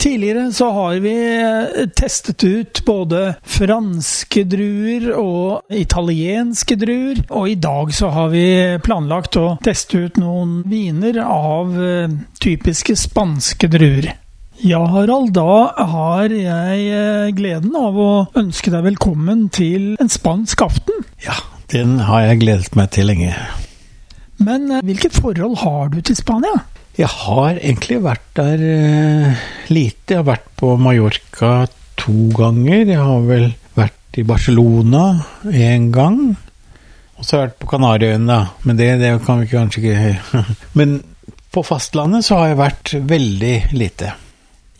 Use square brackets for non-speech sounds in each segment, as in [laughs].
Tidligere så har vi eh, testet ut både franske druer og italienske druer, og i dag så har vi planlagt å teste ut noen viner av eh, typiske spanske druer. Ja, Harald, da har jeg eh, gleden av å ønske deg velkommen til en spansk aften. Ja, den har jeg gledet meg til lenge. Men hvilket forhold har du til Spania? Jeg har egentlig vært der eh, lite. Jeg har vært på Mallorca to ganger. Jeg har vel vært i Barcelona én gang. Og så har jeg vært på Kanariøyene, da. Men det, det kan vi kanskje ikke [laughs] Men på fastlandet så har jeg vært veldig lite.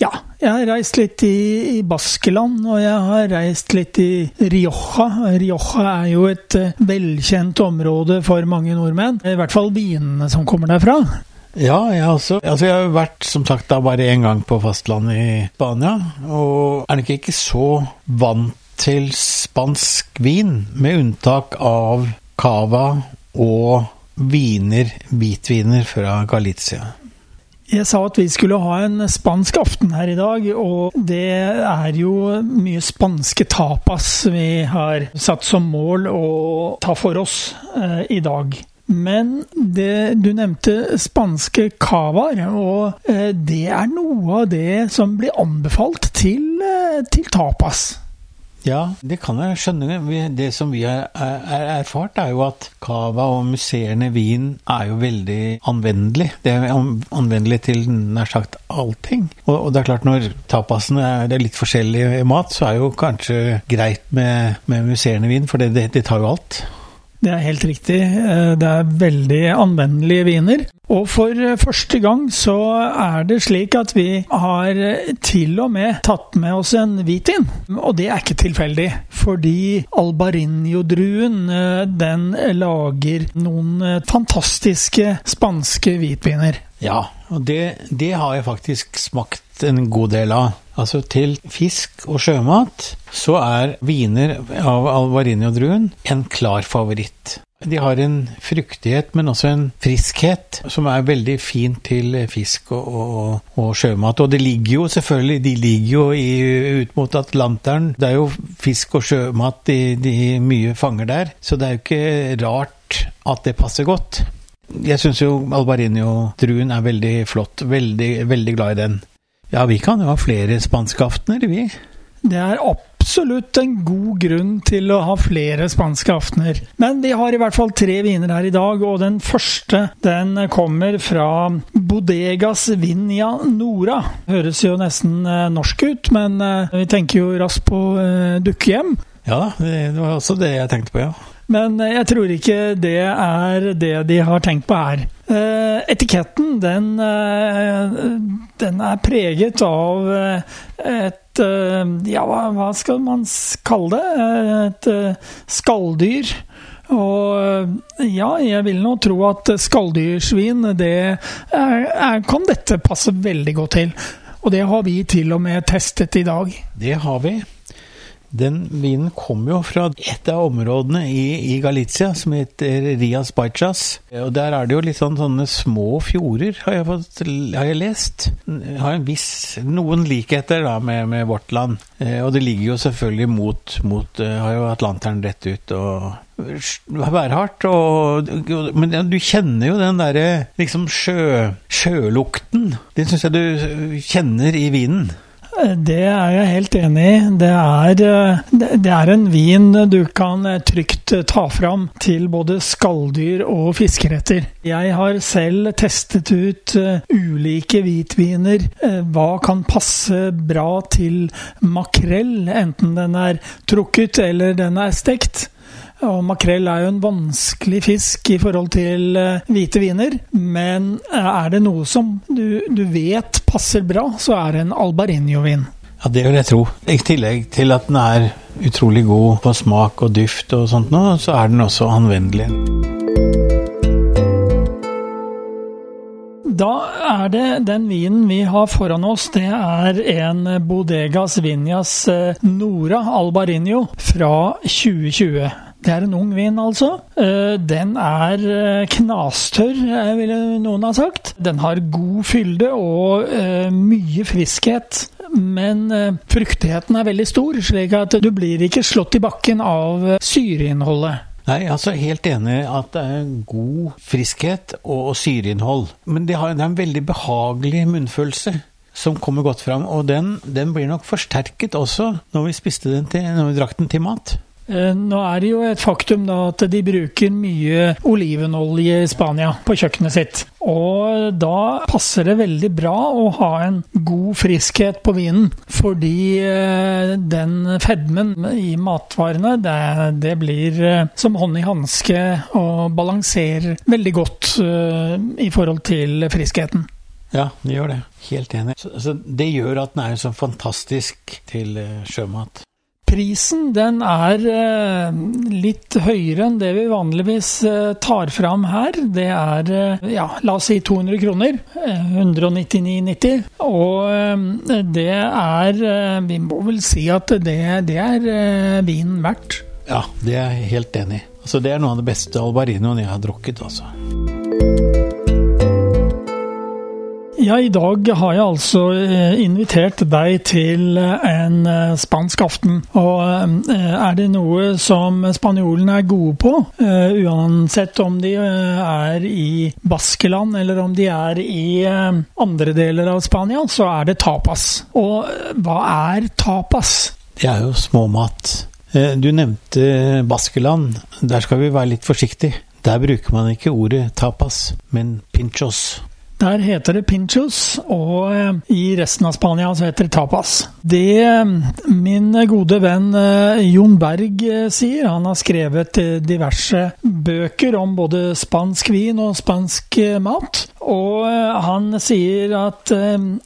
Ja, jeg har reist litt i, i, Baskeland, og jeg har reist litt i Rioja. Rioja er jo et uh, velkjent område for mange nordmenn. I hvert fall vinene som kommer derfra. Ja, jeg også. Altså, jeg har vært som sagt da bare én gang på fastlandet i Spania, og er nok ikke så vant til spansk vin, med unntak av cava og viner, hvitviner fra Galicia. Jeg sa at vi skulle ha en spansk aften her i dag, og det er jo mye spanske tapas vi har satt som mål å ta for oss eh, i dag. Men det, du nevnte spanske cavaer, og eh, det er noe av det som blir anbefalt til, eh, til tapas. Ja, det kan jeg skjønne. Det som vi har erfart, er jo at cava og musserende vin er jo veldig anvendelig. Det er anvendelig til nær sagt allting. Og, det er klart, når tapasene er litt forskjellig mat, så er jo kanskje greit med, med musserende vin, for det, det, det tar jo alt. Det er helt riktig. Eh, det er veldig anvendelige viner. Og for eh, første gang så er det slik at vi har eh, til og med tatt med oss en hvitvin. Og det er ikke tilfeldig, fordi albarinho-druen den lager noen fantastiske spanske hvitviner. Ja, og det, det har jeg faktisk smakt en god del av. Altså til fisk og sjømat så er viner av alvarinio-druen en klar favoritt. De har en fruktighet, men også en friskhet, som er veldig fin til fisk og, og, og sjømat. Og det ligger jo selvfølgelig de ligger jo i, ut mot Atlanteren. Det er jo fisk og sjømat de, de mye fanger der, så det er jo ikke rart at det passer godt. Jeg syns jo albarinio-druen er veldig flott. Veldig, veldig glad i den. Ja, vi kan jo ha flere spanskaftener, vi. Det er absolutt en god grunn til å ha flere spanske aftener. Men vi har i hvert fall tre viner her i dag, og den første den kommer fra Bodegas Vinja Nora. Høres jo nesten eh, norsk ut, men eh, vi tenker jo raskt på uh, dukkehjem. Ja, det var også det jeg tenkte på, ja. Men jeg tror ikke det er det de har tenkt på her. Eh, etiketten, den, eh, den, er preget av eh, et Ja, hva skal man kalle det? Et skalldyr. Og ja, jeg vil nå tro at skalldyrsvin, det er, er, kan dette passe veldig godt til. Og det har vi til og med testet i dag. Det har vi. Den vinen kommer jo fra et av områdene i, i Galicia som heter Rias Baixas. Og der er det jo litt sånn, sånne små fjorder, har jeg, fått, har jeg lest. Har viss, noen likheter da med, med vårt land. Eh, og det ligger jo selvfølgelig mot, mot eh, Har jo Atlanteren rett ut og værhardt. Og, men du kjenner jo den derre liksom sjø, sjølukten. Den syns jeg du kjenner i vinen. Det er jeg helt enig i. Det er, eh, det er, en vin du kan eh, trygt eh, ta fram til både skalldyr og fiskeretter. Jeg har selv testet ut ulike hvitviner. Hva kan passe bra til makrell, enten den er trukket eller den er stekt. Og makrell er jo en vanskelig fisk i forhold til uh, hvite viner. Men er det noe som du, du, vet passer bra, så er det en albarinho-vin. Ja, det vil jeg tro. I tillegg til at den er utrolig god på smak og duft og sånt noe, så er den også anvendelig. Da er det den vinen vi har foran oss, det er en Bodegas Vinjas eh, Nora Albarinio fra 2020. Det er en ung vin, altså. Eh, den er eh, knastørr, ville noen ha sagt. Den har god fylde og mye friskhet. Men fruktigheten er veldig stor, slik at du blir ikke slått i bakken av syreinnholdet. Nei, altså helt enig at det er god friskhet og syreinnhold. Men det har, det er en veldig behagelig munnfølelse som kommer godt fram. Og den, den blir nok forsterket også når vi den til, når vi drakk den til mat. Eh, nå er det jo et faktum da at de bruker mye olivenolje i Spania på kjøkkenet sitt. Og da passer det veldig bra å ha en god friskhet på vinen. Fordi eh, den fedmen i matvarene, det, det blir eh, som hånd i hanske og balanserer veldig godt i forhold til friskheten. Ja, det gjør det. Helt enig. Så, så det gjør at den er så fantastisk til sjømat. Prisen den er eh, litt høyere enn det vi vanligvis eh, tar fram her. Det er eh, ja, la oss si 200 kroner. 199,90. Og det er Vi må vel si at det, det er vinen verdt. Ja, det er jeg helt enig i. Altså, det er noe av det beste albarinoen jeg har drukket, altså. Ja, i dag har jeg altså eh, invitert deg til eh, en eh, spansk aften. Og er det noe som spanjolene er gode på, uansett om de er i Baskeland eller om de er i andre deler av Spania, så er det tapas. Og hva er tapas? Det er jo småmat. Du nevnte Baskeland. Der skal vi være litt forsiktige. Der bruker man ikke ordet tapas, men pinchos. Der heter det pinchos, og eh, i resten av Spania så heter det tapas. Det eh, min gode venn eh, Jon Berg sier, han har skrevet diverse bøker om både spansk vin og spansk mat. Og han sier at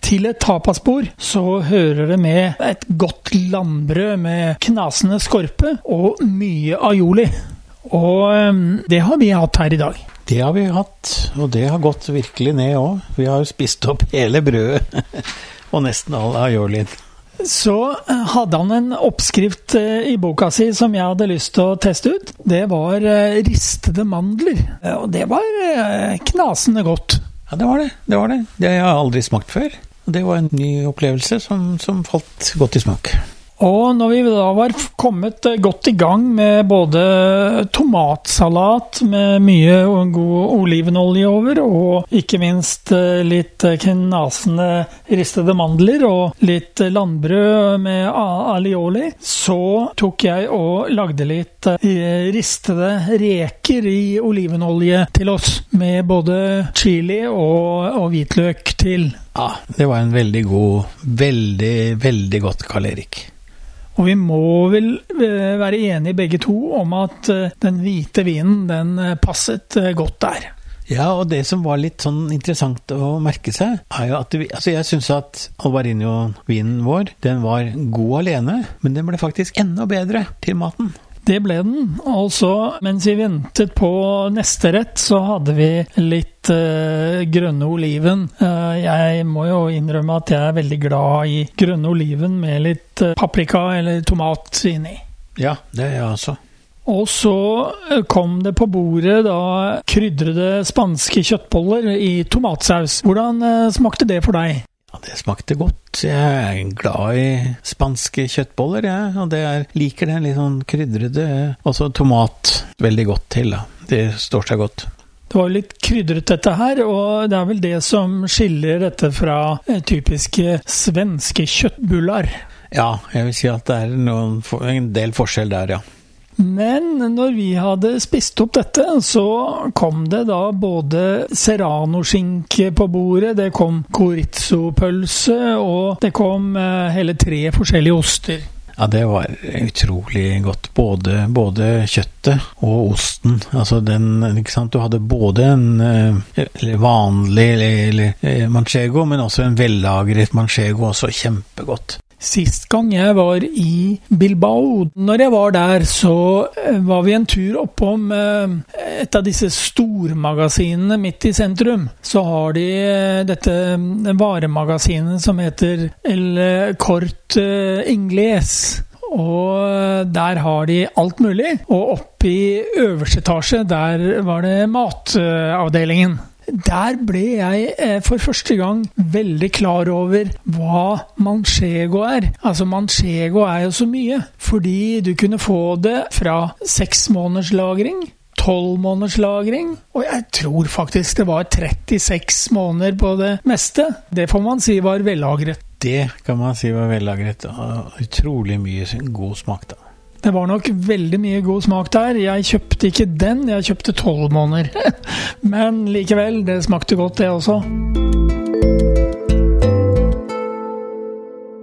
til et tapasbord så hører det med et godt landbrød med knasende skorpe og mye aioli. Og det har vi hatt her i dag. Det har vi hatt, og det har gått virkelig ned òg. Vi har jo spist opp hele brødet, [laughs] og nesten all aiolien. Så eh, hadde han en oppskrift eh, i boka si som jeg hadde lyst til å teste ut. Det var eh, ristede mandler, og det var knasende godt. Ja, det var det. Det var det. Det har jeg aldri smakt før. Det var en ny opplevelse som, som falt godt i smak. Og når vi da var kommet eh, godt i gang med både tomatsalat med mye god olivenolje over, og ikke minst eh, litt knasende ristede mandler og litt landbrød med alioli, så tok jeg og lagde litt eh, ristede reker i olivenolje til oss, med både chili og, og hvitløk til. Ja, det var en veldig god, veldig, veldig godt Karl Erik. Og vi må vel eh, være enige begge to om at eh, den hvite vinen den eh, passet godt der. Ja, og det som var litt sånn interessant å merke seg, er jo at vi, altså jeg syns at Alvarinho-vinen vår, den var god alene, men den ble faktisk enda bedre til maten. Det ble den. Og så, mens vi ventet på neste rett, så hadde vi litt uh, grønne oliven. Uh, jeg må jo innrømme at jeg er veldig glad i grønne oliven med litt uh, paprika eller tomat inni. Ja, det er jeg også. Og så kom det på bordet da krydrede spanske kjøttboller i tomatsaus. Hvordan smakte det for deg? Ja, det smakte godt. Jeg er glad i spanske kjøttboller, jeg. Ja. Og det er, liker den litt sånn krydrede. Også tomat veldig godt til, da. Det står seg godt. Det var litt krydret dette her, og det er vel det som skiller dette fra eh, typiske svenske kjøttbullar. Ja, jeg vil si at det er noen, en del forskjell der, ja. Men når vi hadde spist opp dette, så kom det da både serranoskinke på bordet, det kom chorizo-pølse, og det kom eh, hele tre forskjellige oster. Ja, det var utrolig godt. Både, både, kjøttet og osten. Altså den Ikke sant. Du hadde både en eh, vanlig eller, eller, eh, manchego, men også en vellagret manchego. Også kjempegodt. Sist gang jeg var i Bilbao, når jeg var der, så eh, var vi en tur oppom eh, et av disse stormagasinene midt i sentrum. Så har de eh, dette varemagasinet som heter El Cort Ingles. Og der har de alt mulig. Og oppe i øverste etasje, der var det matavdelingen. Der ble jeg eh, for første gang veldig klar over hva manchego er. Altså Manchego er jo så mye, fordi du kunne få det fra seks måneders lagring. 12 måneders lagring, og jeg tror faktisk det var 36 måneder på det meste. Det får man si var vellagret. Det kan man si var vellagret, utrolig mye god smak, da. Det var nok veldig mye god smak der. Jeg kjøpte ikke den, jeg kjøpte tolv måneder. [laughs] Men likevel, det smakte godt, det også.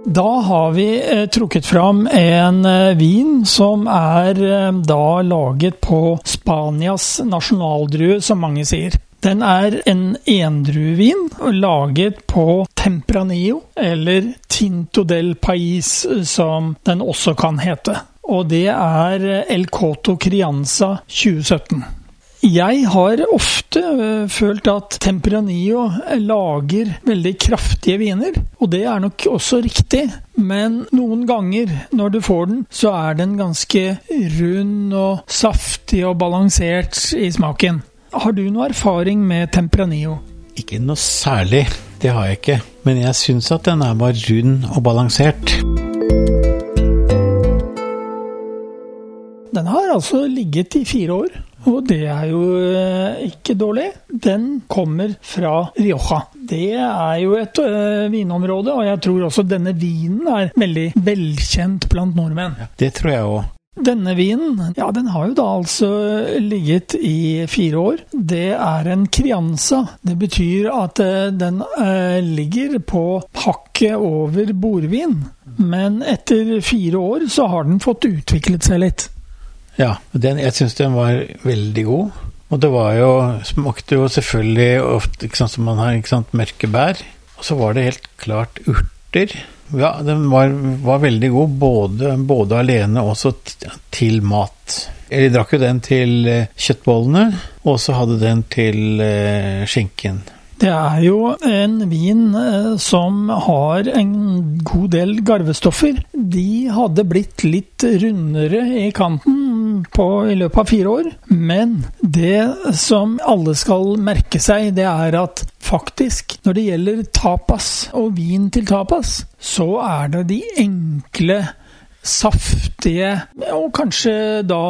Da har vi eh, trukket fram en eh, vin som er eh, da laget på Spanias nasjonaldrue, som mange sier. Den er en endruevin laget på Tempranillo, eller Tinto del Pais, som den også kan hete og det er El Coto Crianza 2017. Jeg har ofte øh, følt at Tempranillo lager veldig kraftige viner, og det er nok også riktig. Men noen ganger når du får den, så er den ganske rund og saftig og balansert i smaken. Har du noe erfaring med Tempranillo? Ikke noe særlig, det har jeg ikke. Men jeg syns at den er bare rund og balansert. Har altså ligget i fire år, og det er jo eh, ikke dårlig. Den kommer fra Rioja. Det er jo et øh, vinområde, og jeg tror også denne vinen er veldig velkjent blant nordmenn. Det tror jeg òg. Denne vinen ja, den har jo da altså ligget i fire år. Det er en crianza. Det betyr at den uh, ligger på hakket over bordvin. Men etter fire år så har den fått utviklet seg litt. Ja, den, jeg syns den var veldig god. Og det var jo Smakte jo selvfølgelig ofte ikke sant, som man har, ikke sant, mørke bær. Og så var det helt klart urter. Ja, den var, var veldig god både, både alene og også til mat. Jeg drakk jo den til eh, kjøttbollene, og så hadde den til eh, skinken. Det er jo en vin eh, som har en god del garvestoffer. De hadde blitt litt rundere i kanten på, i løpet av fire år. Men det som alle skal merke seg, det er at faktisk, når det gjelder tapas og vin til tapas, så er det de enkle saftige og kanskje da,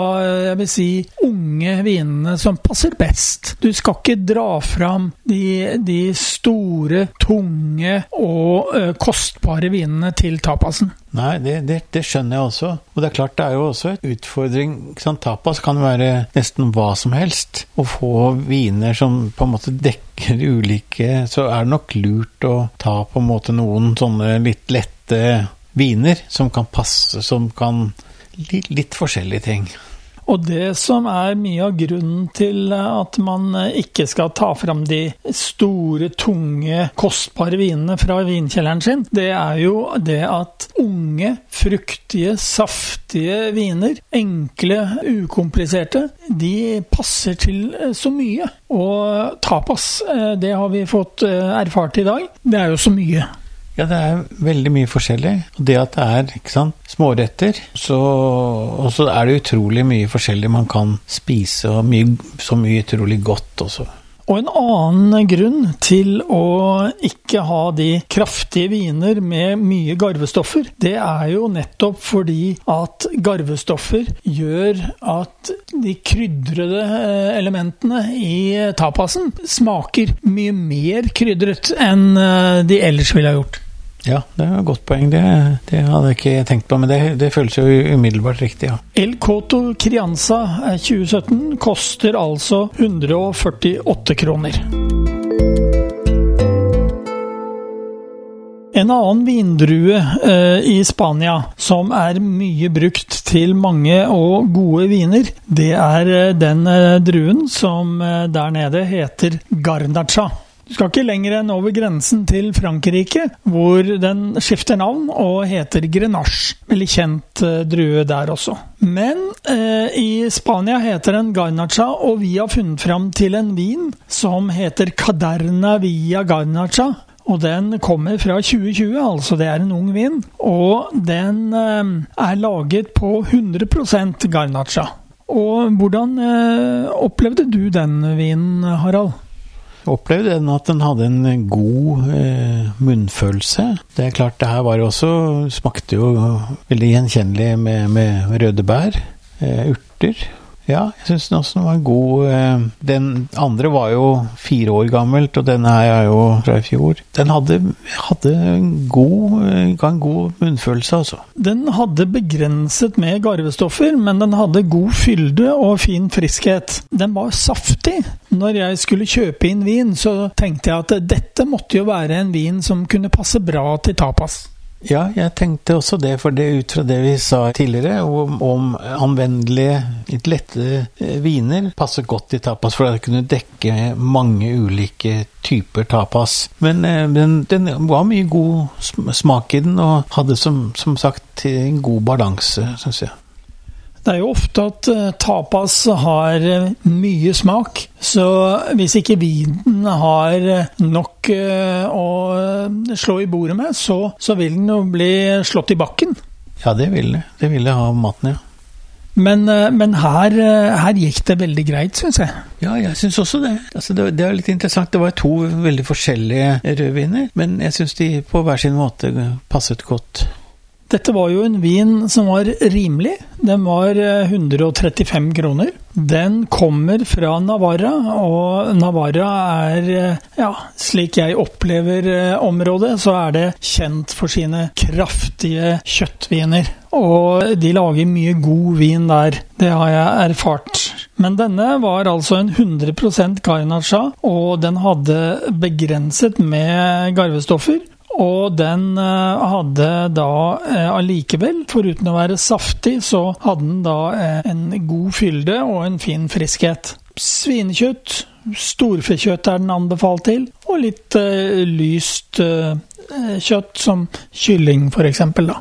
jeg vil si, unge vinene som passer best. Du skal ikke dra fram de, de store, tunge og ø, kostbare vinene til tapasen. Nei, det, det, det, skjønner jeg også. Og det er klart det er jo også en utfordring. Tapas kan være nesten hva som helst. Å få viner som på en måte dekker ulike Så er det nok lurt å ta på en måte noen sånne litt lette viner som kan passe, som kan litt, forskjellige ting. Og det som er mye av grunnen til at man ikke skal ta fram de store, tunge, kostbare vinene fra vinkjelleren sin, det er jo det at unge, fruktige, saftige viner, enkle, ukompliserte, de passer til så mye. Og tapas, eh, det har vi fått eh, erfart i dag, det er jo så mye. Ja, det er veldig mye forskjellig. Og det at det er ikke sant, småretter, så, og så er det utrolig mye forskjellig man kan spise, og mye, så mye utrolig godt også. Og en annen grunn til å ikke ha de kraftige viner med mye garvestoffer, det er jo nettopp fordi at garvestoffer gjør at de krydrede eh, elementene i tapasen smaker mye mer krydret enn eh, de ellers ville ha gjort. Ja, det er et godt poeng. Det, det, hadde jeg ikke tenkt på, men det, det føles jo umiddelbart riktig, ja. El Coto Crianza 2017 koster altså 148 kroner. En annen vindrue eh, i Spania som er mye brukt til mange og gode viner, det er eh, den eh, druen som eh, der nede heter garnacha. Du skal ikke lenger enn over grensen til Frankrike, hvor den skifter navn og heter Grenache. Veldig kjent uh, drue der også. Men eh, i Spania heter den Garnacha, og vi har funnet fram til en vin som heter Caderna Via Garnacha. Og den kommer fra 2020, altså det er en ung vin. Og den eh, er laget på 100% Garnacha. Og hvordan opplevde du den vinen, Harald? Opplevde den at den hadde en god eh, munnfølelse. Det er klart, det her var også Smakte jo veldig gjenkjennelig med, med røde bær. Eh, urter. Ja, jeg syns den også var god. Eh, den andre var jo fire år gammelt, og denne her er jo fra i fjor. Den hadde, hadde god, eh, en god munnfølelse, altså. Den hadde begrenset med garvestoffer, men den hadde god fylde og fin friskhet. Den var saftig. Når jeg skulle kjøpe inn vin, så tenkte jeg at dette måtte jo være en vin som kunne passe bra til tapas. Ja, jeg tenkte også det, for det ut fra det vi sa tidligere om, om anvendelige, litt lette eh, viner, passer godt i tapas, for det kunne dekke mange ulike typer tapas. Men men den, den var mye god smak i den, og hadde som, som sagt en god balanse, syns jeg. Det er jo ofte at eh, tapas har eh, mye smak, så hvis ikke vinen har eh, nok å slå i bordet med, så, så vil den jo bli slått i bakken. Ja, det vil det. Det vil det ha maten, ja. Men, men her, her, gikk det veldig greit, syns jeg. Ja, jeg syns også det. Altså, det. det. er litt interessant. Det var to veldig forskjellige rødviner, men jeg syns de på hver sin måte passet godt. Dette var jo en vin som var rimelig. Den var 135 eh, kroner. Den kommer fra Navarra, og Navarra er, eh, ja, slik jeg opplever eh, området, så er det kjent for sine kraftige kjøttviner. Og de lager mye god vin der, det har jeg erfart. Men denne var altså en 100% Garnacha, og den hadde begrenset med garvestoffer. Og den eh, hadde da eh, allikevel, foruten å være saftig, så hadde den da eh, en god fylde og en fin friskhet. Svinekjøtt, storfekjøtt er den anbefalt til, og litt lyst kjøtt, som kylling f.eks. da.